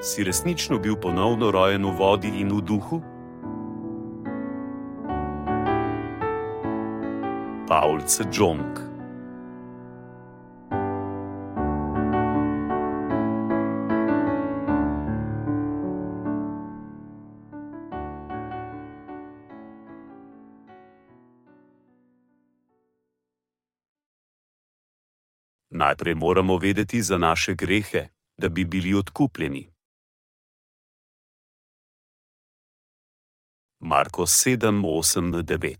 Si resnično bil ponovno rojen v vodi in v duhu? Paul Cejong. Najprej moramo vedeti za naše grehe, da bi bili odkupljeni. Marko 7, 8, 9.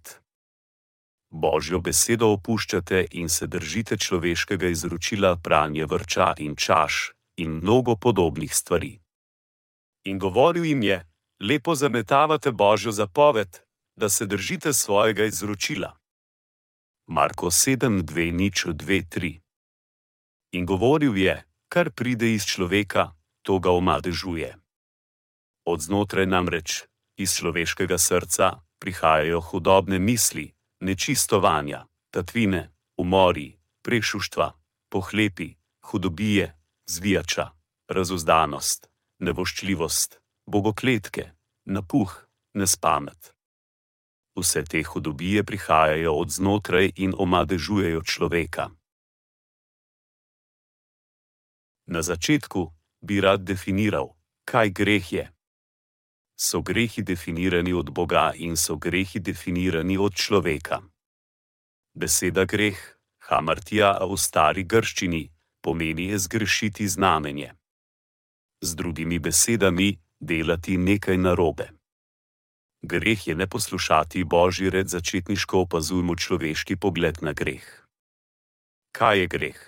Božjo besedo opuščate in se držite človeškega izročila, pranje vrča in čaš, in mnogo podobnih stvari. In govoril jim je: Lepo zametavate Božjo zapoved, da se držite svojega izročila. Marko 7, 2, nič, 2, 3. In govoril je: Kar pride iz človeka, to ga omadežuje. Od znotraj namreč, iz človeškega srca, prihajajo hudobne misli, nečistovanja, tatvine, umori, prešuštva, pohlepi, hudobije, zvijača, razuzdanost, nevoščljivost, bogokletke, napuh, nespamet. Vse te hudobije prihajajo od znotraj in omadežujejo človeka. Na začetku bi rad definiral, kaj greh je so grehi definirani od Boga in so grehi definirani od človeka. Beseda greh, hamartija v stari grščini, pomeni zgrešiti znamenje. Z drugimi besedami, delati nekaj narobe. Greh je ne poslušati Božji red, začetniško opazujmo človeški pogled na greh. Kaj je greh?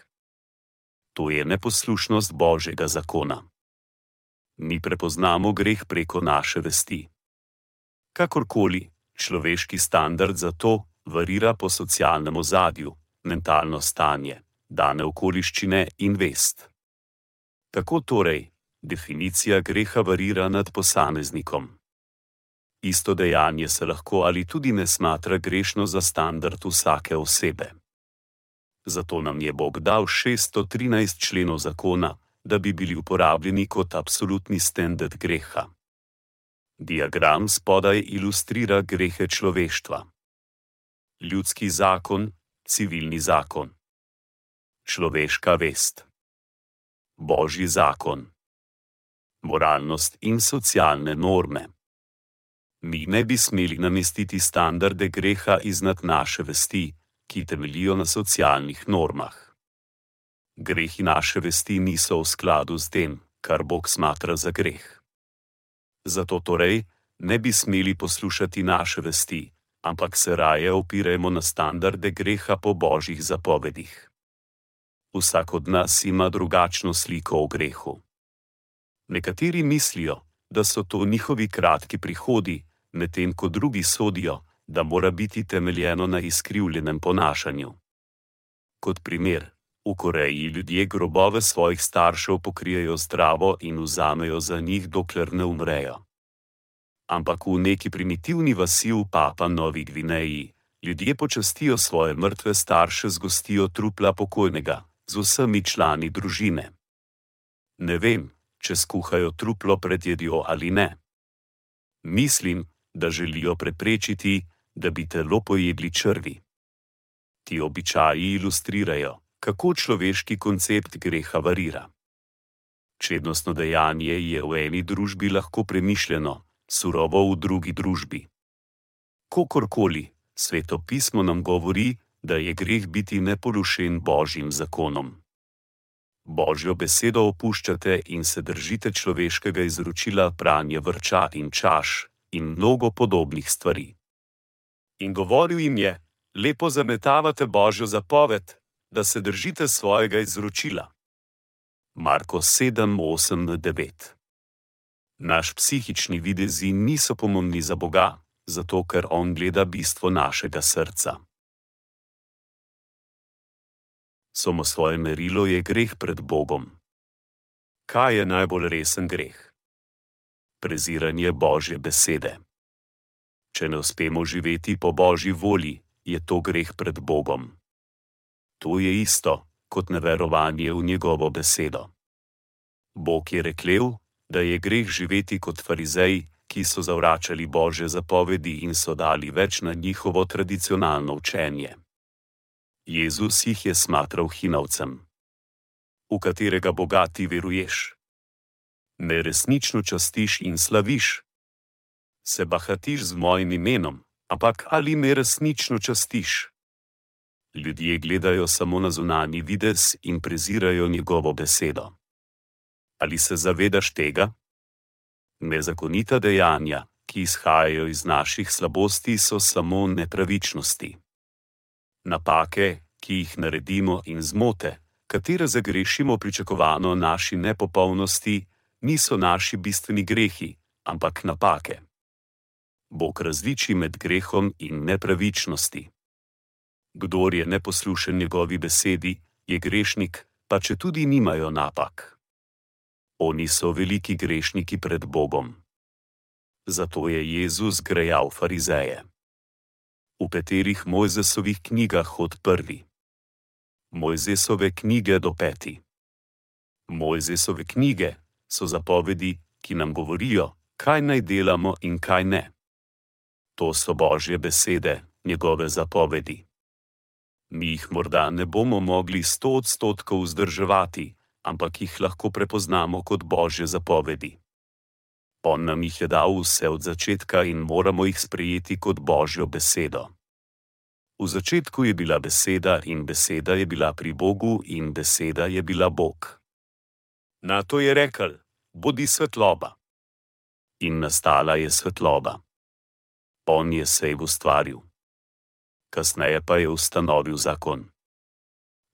To je neposlušnost Božjega zakona mi prepoznamo greh preko naše vesti. Kakorkoli, človeški standard za to varira po socialnem ozadju, mentalno stanje, dane okoliščine in vest. Tako torej, definicija greha varira nad posameznikom. Isto dejanje se lahko ali tudi ne smatra grešno za standard vsake osebe. Zato nam je Bog dal 613 členov zakona, da bi bili uporabljeni kot absolutni standard greha. Diagram spodaj ilustrira grehe človeštva. Ljudski zakon, civilni zakon. Človeška vest. Božji zakon. Moralnost in socialne norme. Mi ne bi smeli namestiti standarde greha iznad naše vesti, ki temeljijo na socialnih normah grehi naše vesti niso v skladu s tem, kar Bog smatra za greh. Zato torej ne bi smeli poslušati naše vesti, ampak se raje opirajmo na standarde greha po božjih zapovedih. Vsak od nas ima drugačno sliko o grehu. Nekateri mislijo, da so to njihovi kratki prihodi, medtem ko drugi sodijo, da mora biti temeljeno na izkrivljenem ponašanju. Kot primer, V Koreji ljudje grobove svojih staršev pokrijejo zdravo in vzamejo za njih, dokler ne umrejo. Ampak v neki primitivni vasi v Papa Novi Gvineji ljudje počastijo svoje mrtve starše z gostijo trupla pokojnega, z vsemi člani družine. Ne vem, če skuhajo truplo pred jedjo ali ne. Mislim, da želijo preprečiti, da bi telo pojedli črvi. Ti običaji ilustrirajo, kako človeški koncept greha varira. Čednostno dejanje je v eni družbi lahko premišljeno, surovo v drugi družbi. Kokorkoli, sveto pismo nam govori, da je greh biti neporušen božjim zakonom. Božjo besedo opuščate in se držite človeškega izročila, pranje vrča in čaš, in mnogo podobnih stvari. In govoril jim je: Lepo zametavate Božjo zapoved, da se držite svojega izročila. Marko 7:8-9 Naš psihični videzi niso pomembni za Boga, zato ker On gleda bistvo našega srca. Samo svoje merilo je greh pred Bogom. Kaj je najbolj resen greh? Preziranje Božje besede. Če ne uspemo živeti po Božji volji, je to greh pred Bogom. To je isto kot neverovanje v njegovo besedo. Bog je rekel: da je greh živeti kot farizeji, ki so zavračali Božje zapovedi in so dali več na njihovo tradicionalno učenje. Jezus jih je smatral hinavcem. V katerega Boga ti veruješ? Me resnično častiš in slaviš? Se bahatiš z mojim imenom, ampak ali me resnično častiš? Ljudje gledajo samo na zunanji videz in prezirajo njegovo besedo. Ali se zavedaš tega? Nezakonita dejanja, ki izhajajo iz naših slabosti, so samo nepravičnosti. Napake, ki jih naredimo, in zmote, katere zagrešimo pričakovano naši nepopolnosti, niso naši bistveni grehi, ampak napake. Bog različi med grehom in nepravičnosti. Kdor je neposlušen njegovi besedi, je grešnik, pa če tudi nimajo napak. Oni so veliki grešniki pred Bogom. Zato je Jezus grejal farizeje. V katerih Mojzesovih knjigah od prvi. Mojzesove knjige do peti. Mojzesove knjige so zapovedi, ki nam govorijo, kaj naj delamo in kaj ne. To so Božje besede, njegove zapovedi. Mi jih morda ne bomo mogli sto odstotkov vzdrževati, ampak jih lahko prepoznamo kot Božje zapovedi. On nam jih je dal vse od začetka in moramo jih sprejeti kot Božjo besedo. V začetku je bila beseda in beseda je bila pri Bogu in beseda je bila Bog. Na to je rekel: Bodi svetloba. In nastala je svetloba. On je sej ustvaril. Kasneje pa je ustanovil zakon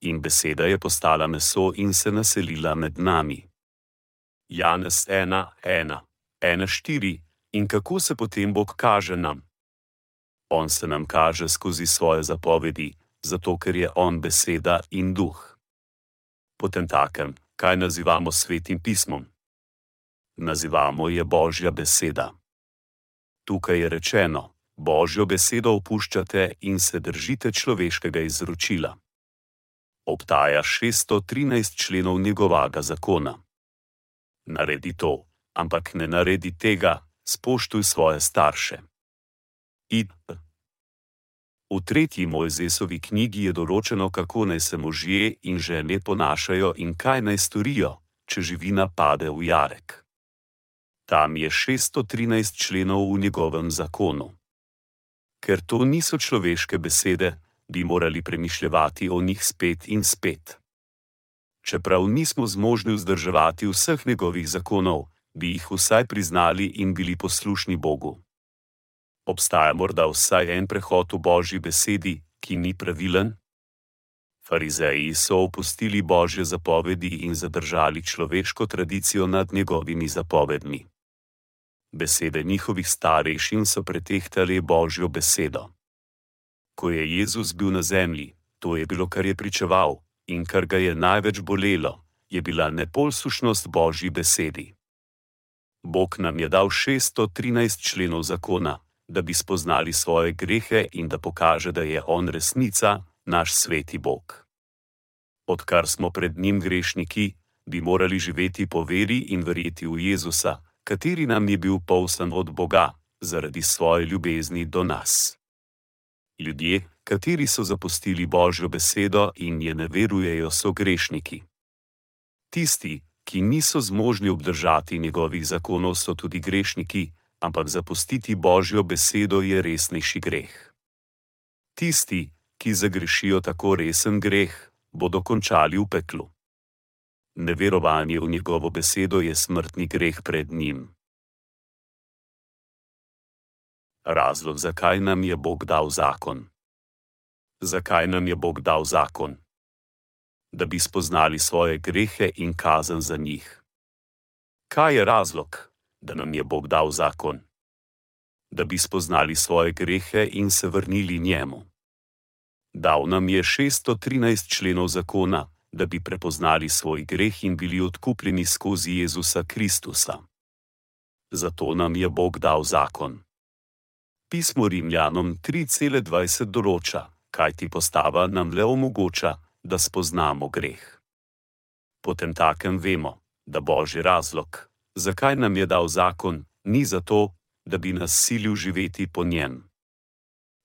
in beseda je postala meso in se naselila med nami. Janez 1, 1, 1, 4 in kako se potem Bog kaže nam? On se nam kaže skozi svoje zapovedi, zato ker je On beseda in duh. Potem takem, kaj nazivamo svetim pismom? Nazivamo je Božja beseda. Tukaj je rečeno: Božjo besedo opuščate in se držite človeškega izročila obstaja 613 členov njegovega zakona. Naredi to, ampak ne naredi tega, spoštuj svoje starše. Id. V tretji Mojzesovi knjigi je določeno, kako naj se možje in žene ponašajo in kaj naj storijo, če živina pade v jarek. Tam je 613 členov v njegovem zakonu. Ker to niso človeške besede, bi morali premišljati o njih spet in spet. Čeprav nismo zmožni vzdrževati vseh njegovih zakonov, bi jih vsaj priznali in bili poslušni Bogu. Obstaja morda vsaj en prehod v Božji besedi, ki ni pravilen? Farizeji so opustili Božje zapovedi in zadržali človeško tradicijo nad njegovimi zapovedmi. Besede njihovih starejšin so pretehtali Božjo besedo ko je Jezus bil na zemlji, to je bilo, kar je pričeval in kar ga je največ bolelo, je bila nepolsušnost Božji besedi. Bog nam je dal 613 členov zakona, da bi spoznali svoje grehe in da pokaže, da je On resnica, naš sveti Bog. Odkar smo pred njim grešniki, bi morali živeti po veri in verjeti v Jezusa, kateri nam je bil povsan od Boga, zaradi svoje ljubezni do nas ljudje, kateri so zapustili Božjo besedo in je ne verujejo, so grešniki. Tisti, ki niso zmožni obdržati njegovih zakonov, so tudi grešniki, ampak zapustiti Božjo besedo je resnejši greh. Tisti, ki zagrešijo tako resen greh, bodo končali v peklu. Neverovanje v njegovo besedo je smrtni greh pred njim. razlog, zakaj nam je Bog dal zakon. Zakaj nam je Bog dal zakon? Da bi spoznali svoje grehe in kazen za njih. Kaj je razlog, da nam je Bog dal zakon? Da bi spoznali svoje grehe in se vrnili njemu. Dal nam je 613 členov zakona, da bi prepoznali svoj greh in bili odkupljeni skozi Jezusa Kristusa. Zato nam je Bog dal zakon. Pismo Rimljanom 3:20 določa, kaj ti postava nam le omogoča, da spoznamo greh. Potem takem vemo, da božji razlog, zakaj nam je dal zakon, ni zato, da bi nas silil živeti po njem.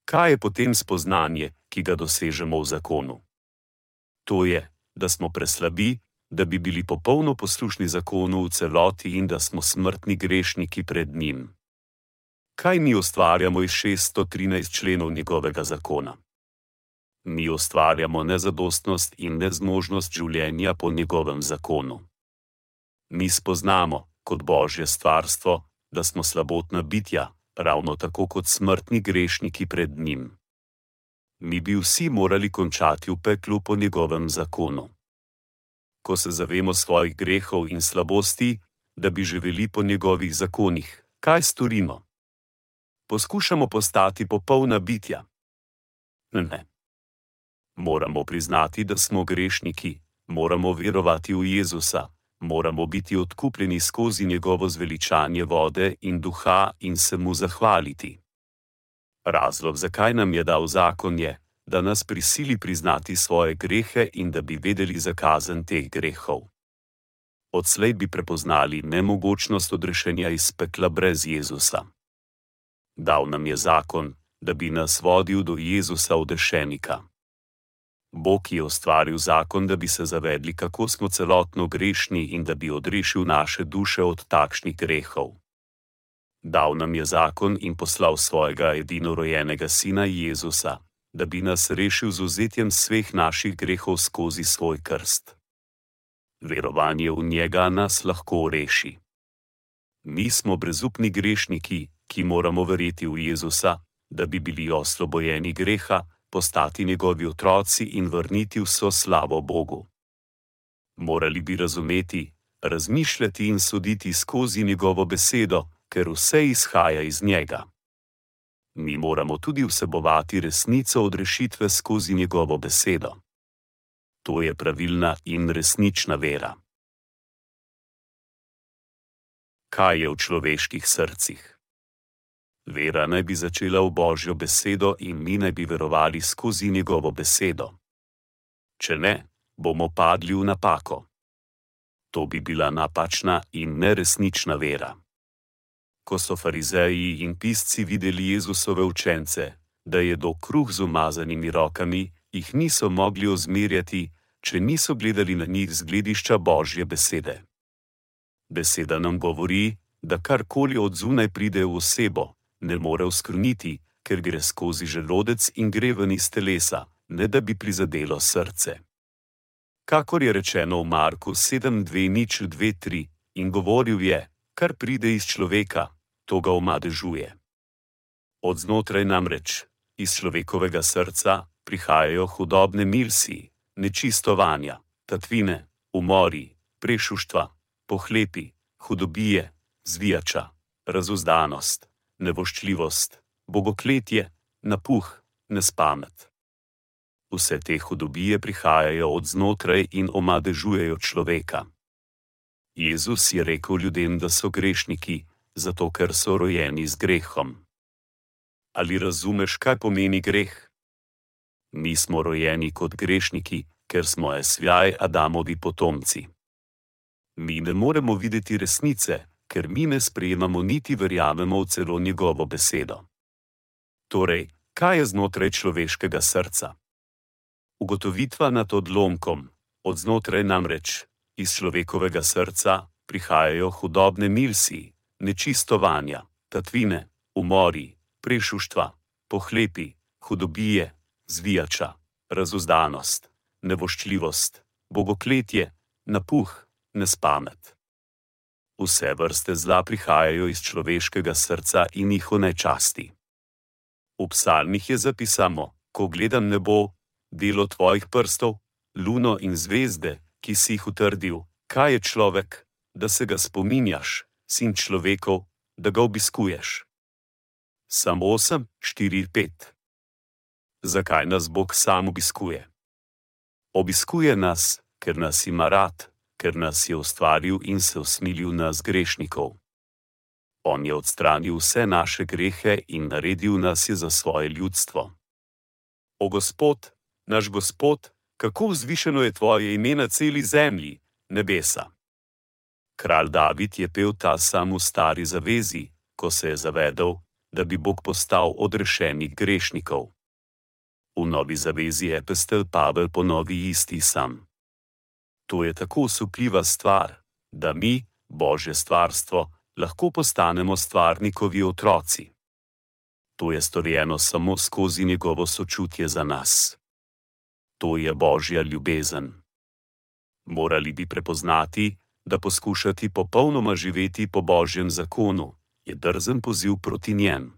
Kaj je potem spoznanje, ki ga dosežemo v zakonu? To je, da smo preslabi, da bi bili popolno poslušni zakonu v celoti in da smo smrtni grešniki pred njim. Kaj mi ustvarjamo iz 613 členov njegovega zakona? Mi ustvarjamo nezadostnost in nezmožnost življenja po njegovem zakonu. Mi spoznamo, kot božje stvarstvo, da smo slabotna bitja, ravno tako kot smrtni grešniki pred njim. Mi bi vsi morali končati v peklu po njegovem zakonu. Ko se zavemo svojih grehov in slabosti, da bi živeli po njegovih zakonih, kaj storimo? Poskušamo postati popolna bitja. Ne. Moramo priznati, da smo grešniki, moramo verovati v Jezusa, moramo biti odkupljeni skozi njegovo zveličanje vode in duha in se mu zahvaliti. Razlog, zakaj nam je dal zakon, je, da nas prisili priznati svoje grehe in da bi vedeli zakazen teh grehov. Odslej bi prepoznali nemogočnost odrešenja iz pekla brez Jezusa. Dal nam je zakon, da bi nas vodil do Jezusa odrešenika. Bog je ustvaril zakon, da bi se zavedli, kako smo celotno grešni in da bi odrešil naše duše od takšnih grehov. Dal nam je zakon in poslal svojega edinorojenega sina Jezusa, da bi nas rešil z ozetjem vseh naših grehov skozi svoj krst. Verovanje v njega nas lahko reši. Mi smo brezupni grešniki, ki moramo verjeti v Jezusa, da bi bili osvobojeni greha postati njegovi otroci in vrniti vso slavo Bogu. Morali bi razumeti, razmišljati in soditi skozi njegovo besedo, ker vse izhaja iz njega. Mi moramo tudi vsebovati resnico odrešitve skozi njegovo besedo. To je pravilna in resnična vera. Kaj je v človeških srcih? Vera naj bi začela v Božjo besedo in mi naj bi verovali skozi njegovo besedo. Če ne, bomo padli v napako. To bi bila napačna in neresnična vera. Ko so farizeji in pisci videli Jezusove učence, da je do kruh z umazanimi rokami, jih niso mogli ozmerjati, če niso gledali na njih z gledišča Božje besede. Beseda nam govori, da karkoli od zunaj pride v osebo, ne more uskrniti, ker gre skozi želodec in gre ven iz telesa, ne da bi prizadelo srce. Kakor je rečeno v Marku 7:2:2:3, in govoril je, kar pride iz človeka, to ga omadežuje. Od znotraj namreč, iz človekovega srca, prihajajo hudobne milsi, nečistovanja, tatvine, umori, prešuštva, pohlepi, hudobije, zvijača, razuzdanost nevoščljivost, bogokletje, napuh, nespamet. Vse te hudobije prihajajo od znotraj in omadežujejo človeka. Jezus je rekel ljudem, da so grešniki, zato ker so rojeni z grehom. Ali razumeš, kaj pomeni greh? Mi smo rojeni kot grešniki, ker smo esvjaj Adamovi potomci. Mi ne moremo videti resnice, ker mi ne sprejemamo niti verjamemo v celo njegovo besedo. Torej, kaj je znotraj človeškega srca? Ugotovitva nad odlomkom, od znotraj namreč, iz človekovega srca prihajajo hudobne milsi, nečistovanja, tatvine, umori, prešuštva, pohlepi, hudobije, zvijača, razuzdanost, nevoščljivost, bogokletje, napuh, nespamet. Vse vrste zla prihajajo iz človeškega srca in jih onečasti. V psalmih je zapisano: Ko gledam nebo, delo tvojih prstov, luno in zvezde, ki si jih utrdil, kaj je človek, da se ga spominjaš, sin človekov, da ga obiskuješ. Samo 8, 4, 5. Zakaj nas Bog sam obiskuje? Obiskuje nas, ker nas ima rad ker nas je ustvaril in se usmilil nas grešnikov. On je odstranil vse naše grehe in naredil nas je za svoje ljudstvo. O Gospod, naš Gospod, kako vzvišeno je tvoje ime na celi zemlji, nebesa. Kralj David je pel ta sam v stari zavezi, ko se je zavedel, da bi Bog postal odrešenih grešnikov. V novi zavezi je pestel Pavel ponovi isti sam. To je tako usupljiva stvar, da mi, Božje stvarstvo, lahko postanemo stvarnikovi otroci. To je storjeno samo skozi njegovo sočutje za nas. To je Božja ljubezen. Morali bi prepoznati, da poskušati popolnoma živeti po Božjem zakonu je drzen poziv proti njem.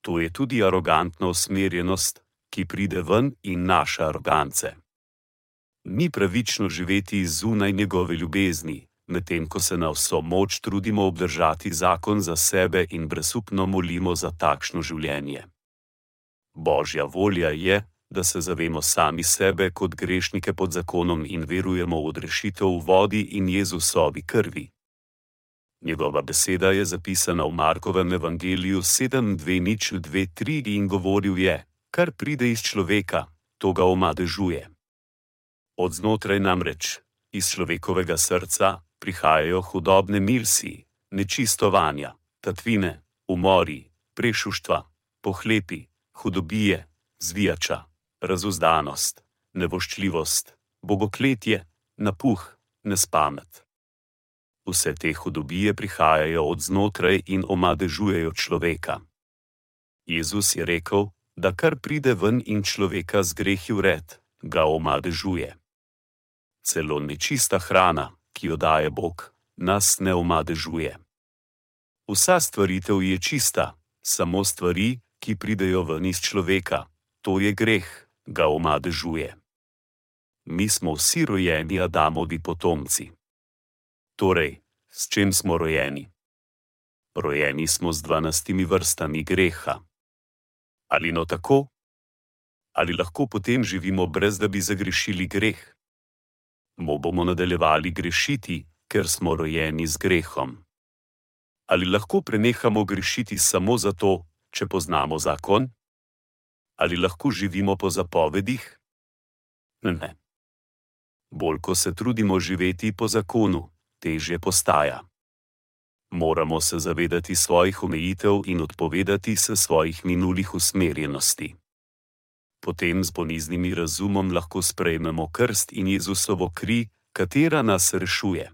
To je tudi arogantna usmerjenost, ki pride ven in naša arogance. Ni pravično živeti zunaj njegove ljubezni, medtem ko se na vso moč trudimo obdržati zakon za sebe in brezupno molimo za takšno življenje. Božja volja je, da se zavemo sami sebe kot grešnike pod zakonom in verujemo v odrešitev v vodi in Jezusovi krvi. Njegova beseda je zapisana v Markovem evangeliju 7:2:2:3 in govoril je: Kar pride iz človeka, to ga omadežuje. Od znotraj namreč, iz človekovega srca, prihajajo hudobne milsi, nečistovanja, tatvine, umori, prešuštva, pohlepi, hudobije, zvijača, razuzdanost, nevoščljivost, bogokletje, napuh, nespamet. Vse te hudobije prihajajo od znotraj in omadežujejo človeka. Jezus je rekel, da kar pride ven in človeka z grehi vred, ga omadežuje. Celo nečista hrana, ki jo daje Bog, nas ne omadežuje. Vsa stvaritev je čista, samo stvari, ki pridejo ven iz človeka, to je greh, ga omadežuje. Mi smo vsi rojeni Adamovi potomci. Torej, s čim smo rojeni? Rojeni smo z dvanajstimi vrstami greha. Ali no tako? Ali lahko potem živimo brez da bi zagrešili greh? Mo bomo nadaljevali grešiti, ker smo rojeni z grehom. Ali lahko prenehamo grešiti samo zato, če poznamo zakon? Ali lahko živimo po zapovedih? Ne. Bolj ko se trudimo živeti po zakonu, težje postaja. Moramo se zavedati svojih omejitev in odpovedati se svojih minulih usmerjenosti. Potem z boniznim razumom lahko sprejmemo krst in Jezusovo kri, katera nas rešuje.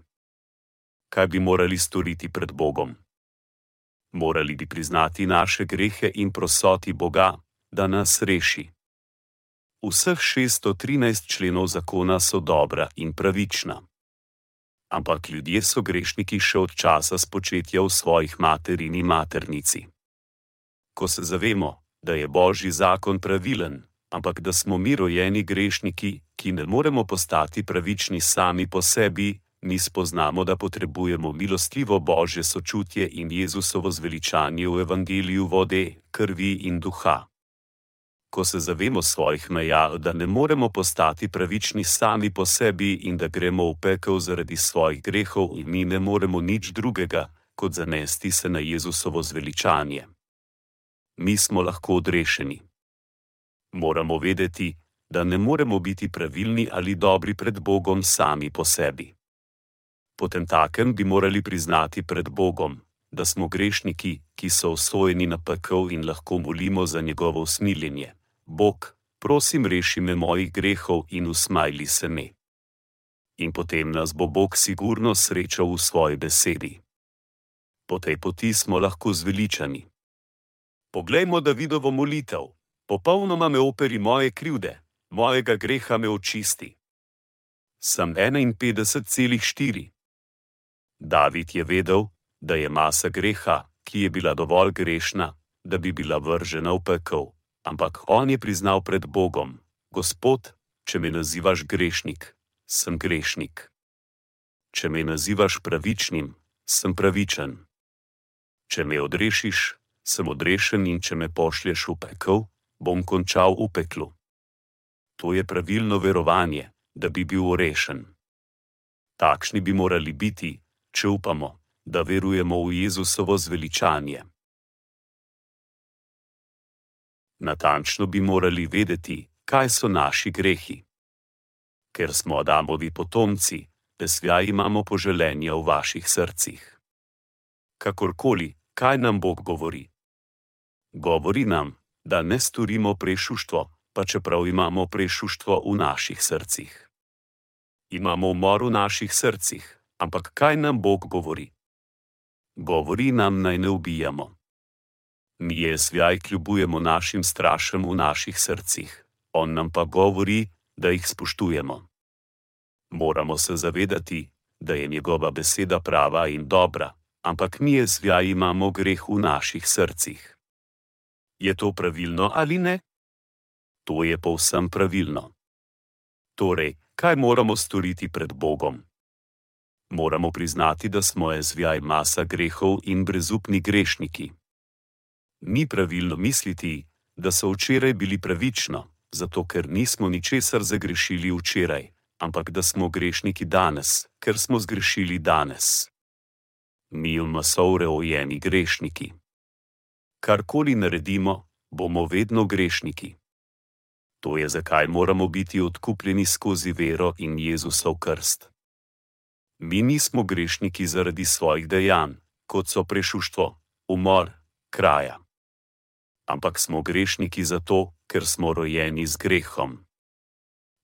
Kaj bi morali storiti pred Bogom? Morali bi priznati naše grehe in prosoti Boga, da nas reši. Vseh 613 členov zakona so dobra in pravična ampak ljudje so grešniki še od časa spočetja v svojih materini maternici. Ko se zavemo, da je božji zakon pravilen, ampak da smo mi rojeni grešniki, ki ne moremo postati pravični sami po sebi, mi spoznamo, da potrebujemo milostljivo božje sočutje in Jezusovo zveličanje v evangeliju vode, krvi in duha ko se zavemo svojih meja, da ne moremo postati pravični sami po sebi in da gremo v pekel zaradi svojih grehov in mi ne moremo nič drugega, kot zanesti se na Jezusovo zveličanje. Mi smo lahko odrešeni. Moramo vedeti, da ne moremo biti pravilni ali dobri pred Bogom sami po sebi. Potem takem bi morali priznati pred Bogom, da smo grešniki, ki so osvojeni na pekel in lahko molimo za njegovo usmiljenje. Bog, prosim, reši me mojih grehov in usmajli se mi. In potem nas bo Bog sigurno srečal v svoji besedi. Po tej poti smo lahko zveličani. Poglejmo Davidovo molitev: Popolnoma me operi moje krivde, mojega greha me očisti. Sem 51,4. David je vedel, da je masa greha, ki je bila dovolj grešna, da bi bila vržena v pekel ampak on je priznal pred Bogom: Gospod, če me nazivaš grešnik, sem grešnik. Če me nazivaš pravičnim, sem pravičen. Če me odrešiš, sem odrešen in če me pošlješ v pekel, bom končal v peklu. To je pravilno verovanje, da bi bil rešen. Takšni bi morali biti, če upamo, da verujemo v Jezusovo zveličanje. Natančno bi morali vedeti, kaj so naši grehi. Ker smo Adamovi potomci, pesja imamo poželenja v vaših srcih. Kakorkoli, kaj nam Bog govori? Govori nam, da ne storimo prešuštvo, pa čeprav imamo prešuštvo v naših srcih. Imamo umor v naših srcih, ampak kaj nam Bog govori? Govori nam naj ne ubijamo. Mi je svjaj kljubujemo našim strašem v naših srcih, on nam pa govori, da jih spoštujemo. Moramo se zavedati, da je njegova beseda prava in dobra, ampak mi je svjaj imamo greh v naših srcih. Je to pravilno ali ne? To je povsem pravilno. Torej, kaj moramo storiti pred Bogom? Moramo priznati, da smo ezvjaj masa grehov in brezupni grešniki. Ni pravilno misliti, da so včeraj bili pravično, zato ker nismo ničesar zagrešili včeraj, ampak da smo grešniki danes, ker smo zgrešili danes. Mi so urejeni grešniki. Karkoli naredimo, bomo vedno grešniki. To je zakaj moramo biti odkupljeni skozi vero in Jezusov krst. Mi nismo grešniki zaradi svojih dejanj, kot so prešuštvo, umor, kraja. Ampak smo grešniki zato, ker smo rojeni z grehom.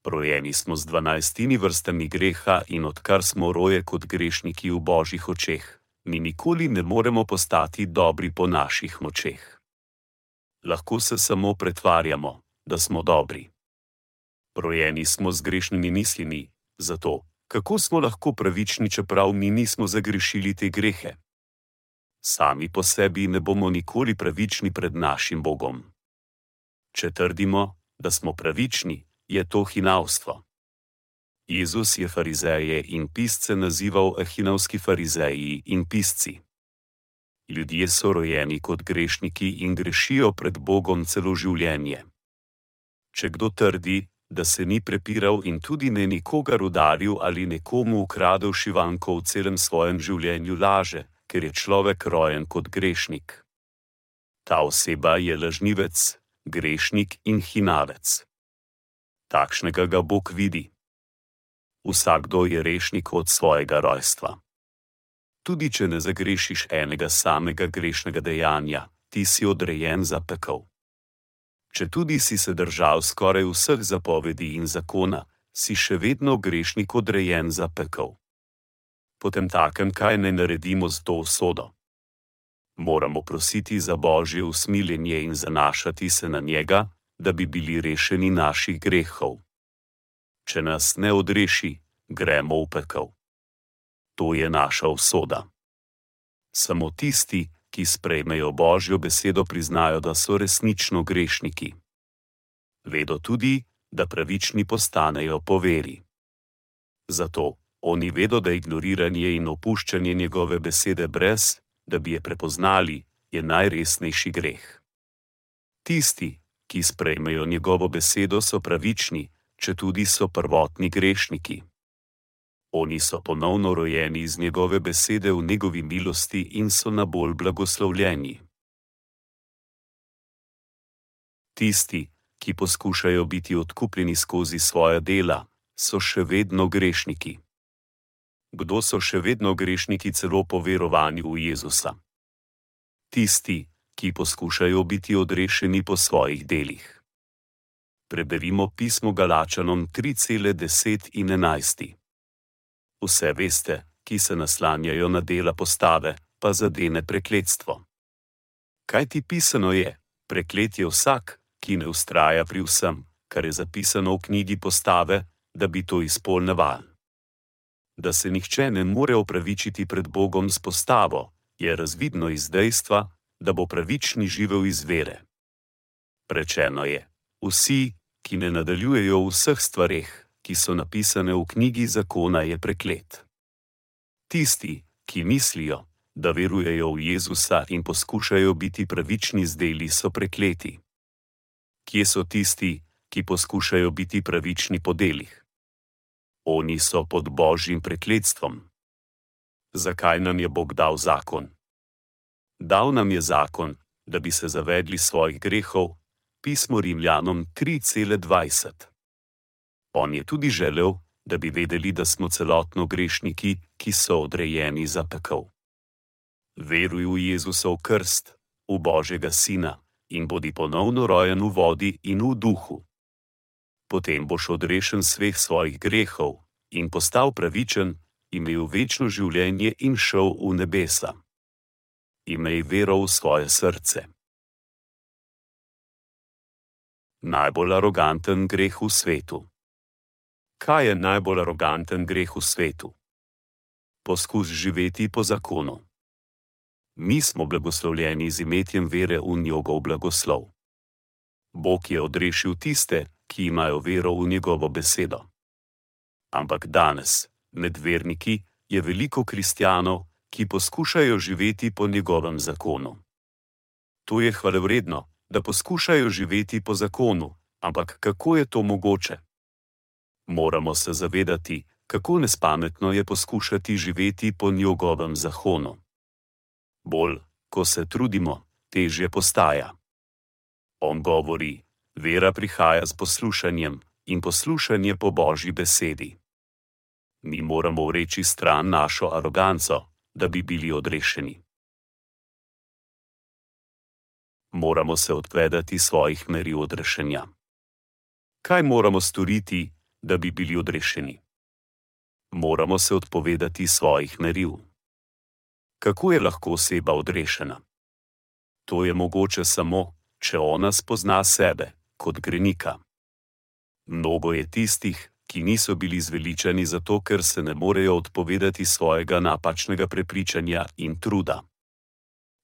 Rojeni smo z dvanajstimi vrstami greha in odkar smo roje kot grešniki v božjih očeh, mi nikoli ne moremo postati dobri po naših močeh. Lahko se samo pretvarjamo, da smo dobri. Rojeni smo z grešnimi mislimi, zato kako smo lahko pravični, čeprav mi nismo zagrešili te grehe? Sami po sebi ne bomo nikoli pravični pred našim Bogom. Če trdimo, da smo pravični, je to hinavstvo. Jezus je farizeje in pisce nazival ahinavski farizeji in pisci. Ljudje so rojeni kot grešniki in grešijo pred Bogom celo življenje. Če kdo trdi, da se ni prepiral in tudi ne nikogar udaril ali nekomu ukradel šivanko v celem svojem življenju, laže, ker je človek rojen kot grešnik. Ta oseba je lažnivec, grešnik in hinavec takšnega ga Bog vidi. Vsakdo je rešnik od svojega rojstva. Tudi če ne zagrešiš enega samega grešnega dejanja, ti si odrejen za pekel. Če tudi si se držal skoraj vseh zapovedi in zakona, si še vedno grešnik odrejen za pekel. Potem takem, kaj naj naredimo z to usodo? Moramo prositi za božje usmiljenje in zanašati se na njega, da bi bili rešeni naših grehov. Če nas ne odreši, gremo v pekel. To je naša usoda. Samo tisti, ki sprejmejo Božjo besedo, priznajo, da so resnično grešniki. Vedo tudi, da pravični postanejo po veri. Zato oni vedo, da ignoriranje in opuščanje njegove besede brez, da bi je prepoznali, je najresnejši greh. Tisti, ki sprejmejo njegovo besedo, so pravični, če tudi so prvotni grešniki. Oni so ponovno rojeni iz njegove besede v njegovi milosti in so na bolj blagoslovljeni. Tisti, ki poskušajo biti odkupljeni skozi svoja dela, so še vedno grešniki. Kdo so še vedno grešniki celo po verovanju v Jezusa? Tisti, ki poskušajo biti odrešeni po svojih delih. Preberimo pismo Galačanom 3:10 in 11. Vse veste, ki se naslanjajo na dela postave, pa zadene prekletstvo. Kaj ti pisano je? Preklet je vsak, ki ne ustraja pri vsem, kar je zapisano v knjigi postave, da bi to izpolneval. Da se nihče ne more opravičiti pred Bogom s postavo, je razvidno iz dejstva, da bo pravični živel iz vere. Rečeno je: Vsi, ki ne nadaljujejo v vseh stvareh, ki so napisane v knjigi zakona, je preklet. Tisti, ki mislijo, da verujejo v Jezusa in poskušajo biti pravični z deli, so prekleti. Kje so tisti, ki poskušajo biti pravični po delih? Oni so pod božjim prekletstvom. Zakaj nam je Bog dal zakon? Dal nam je zakon, da bi se zavedli svojih grehov, pismo Rimljanom 3:20. On je tudi želel, da bi vedeli, da smo celotno grešniki, ki so odrejeni za pekel. Veruj v Jezusov krst, v Božjega Sina in bodi ponovno rojen v vodi in v duhu. Potem boš odrešen sveh svojih grehov in postal pravičen, imel večno življenje in šel v nebesa. Imej vero v svoje srce. Najbolj aroganten greh v svetu. Kaj je najbolj aroganten greh v svetu? Poskus živeti po zakonu. Mi smo blagoslovljeni z imetjem vere v njegov blagoslov. Bog je odrešil tiste, ki imajo vero v njegovo besedo. Ampak danes, med verniki, je veliko kristijanov, ki poskušajo živeti po njegovem zakonu. To je hvalevredno, da poskušajo živeti po zakonu, ampak kako je to mogoče? Moramo se zavedati, kako nespametno je poskušati živeti po njegovem zakonu. Bolj, ko se trudimo, težje postaja. On govori: Vera prihaja s poslušanjem in poslušanje po božji besedi. Mi moramo reči stran našo aroganco, da bi bili odrešeni. Moramo se odvedati svojih meri odrešenja. Kaj moramo storiti, da bi bili odrešeni? Moramo se odpovedati svojih meril. Kako je lahko oseba odrešena? To je mogoče samo, če ona spozna sebe kot grenika. Mnogo je tistih, ki niso bili zveličani zato, ker se ne morejo odpovedati svojega napačnega prepričanja in truda.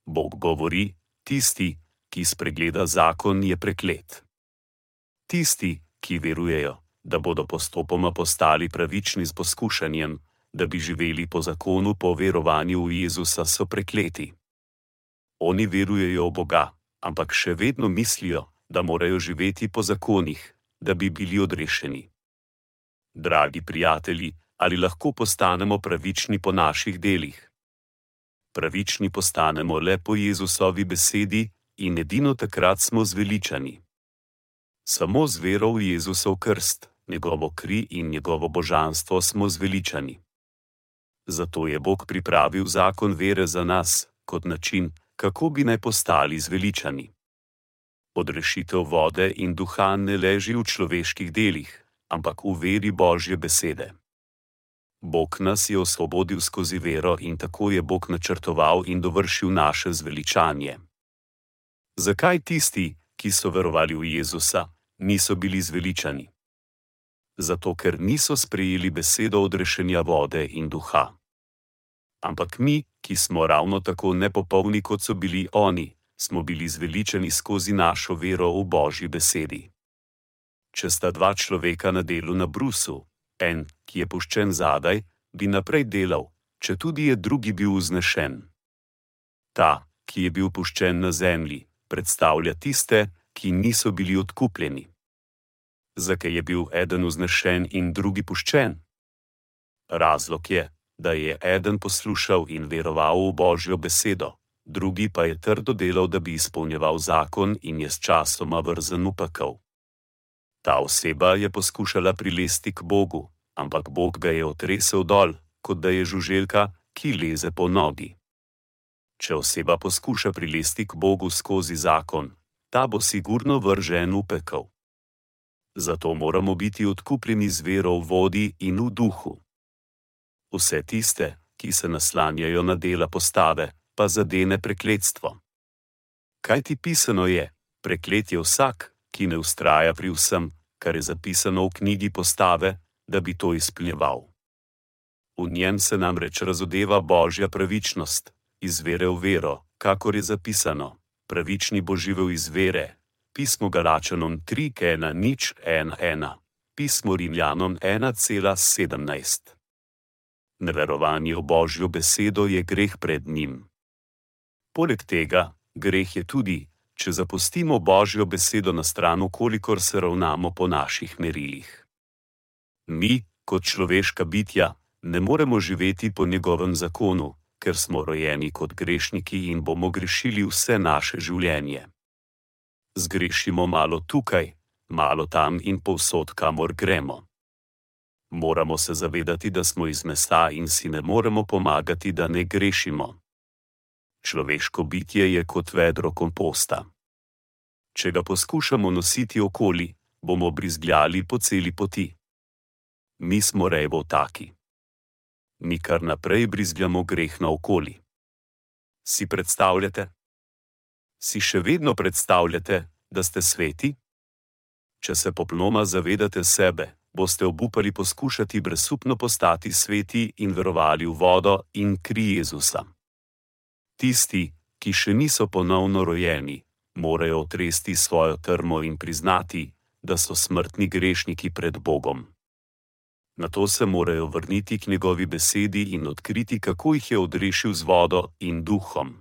Bog govori: Tisti, ki spregleda zakon, je preklet. Tisti, ki verujejo, da bodo postopoma postali pravični z poskušanjem, da bi živeli po zakonu po verovanju v Jezusa, so prekleti. Oni verujejo v Boga, ampak še vedno mislijo, da morajo živeti po zakonih, da bi bili odrešeni. Dragi prijatelji, ali lahko postanemo pravični po naših delih? Pravični postanemo le po Jezusovi besedi in edino takrat smo zveličani. Samo z vero v Jezusov krst, njegovo kri in njegovo božanstvo smo zveličani. Zato je Bog pripravil zakon vere za nas, kot način, kako bi naj postali zveličani. Odrešitev vode in duha ne leži v človeških delih, ampak v veri Božje besede. Bog nas je osvobodil skozi vero in tako je Bog načrtoval in dovršil naše zveličanje. Zakaj tisti, ki so verovali v Jezusa, niso bili zveličani? Zato, ker niso sprejeli besedo odrešenja vode in duha. Ampak mi, ki smo ravno tako nepopolni, kot so bili oni, smo bili zveličani skozi našo vero v Božji besedi. Če sta dva človeka na delu na brusu, en, ki je puščen zadaj, bi naprej delal, če tudi je drugi bil vznešen. Ta, ki je bil puščen na zemlji, predstavlja tiste, ki niso bili odkupljeni. Zakaj je bil eden vznešen in drugi puščen? Razlog je, da je eden poslušal in veroval v Božjo besedo, drugi pa je trdo delal, da bi izpolnjeval zakon in je s časoma vrzen upakal. Ta oseba je poskušala prilesti k Bogu, ampak Bog ga je otresel dol, kot da je žuželka, ki leze po nogi. Če oseba poskuša prilesti k Bogu skozi zakon, ta bo sigurno vržen v pekel. Zato moramo biti odkupljeni z vero v vodi in v duhu. Vse tiste, ki se naslanjajo na dela postave, pa zadene prekletstvo. Kaj ti pisano je, preklet je vsak, ki ne ustraja pri vsem, kar je zapisano v knjigi postave, da bi to izpolnjeval. V njem se namreč razodeva božja pravičnost, iz vere v vero, kakor je zapisano: pravični bo živel iz vere. Pismo Galačanom 3:1 nič 1:1, pismo Rimljanom 1,17. Neverovanje v božjo besedo je greh pred njim. Poleg tega, greh je tudi, če zapustimo božjo besedo na stran, kolikor se ravnamo po naših merilih. Mi, kot človeška bitja, ne moremo živeti po njegovem zakonu, ker smo rojeni kot grešniki in bomo grešili vse naše življenje. Zgrešimo malo tukaj, malo tam in povsod, kamor gremo. Moramo se zavedati, da smo iz mesa in si ne moremo pomagati, da ne grešimo. Človeško bitje je kot vedro komposta. Če ga poskušamo nositi okoli, bomo brizgljali po celi poti. Mi smo revo taki. Mi kar naprej brizgljamo greh na okoli. Si predstavljate? Si še vedno predstavljate, da ste sveti? Če se popolnoma zavedate sebe, boste obupali poskušati brezupno postati sveti in verovali v vodo in kri Jezusa. Tisti, ki še niso ponovno rojeni, morajo otresti svojo trmo in priznati, da so smrtni grešniki pred Bogom. Na to se morajo vrniti k njegovi besedi in odkriti, kako jih je odrešil z vodo in duhom.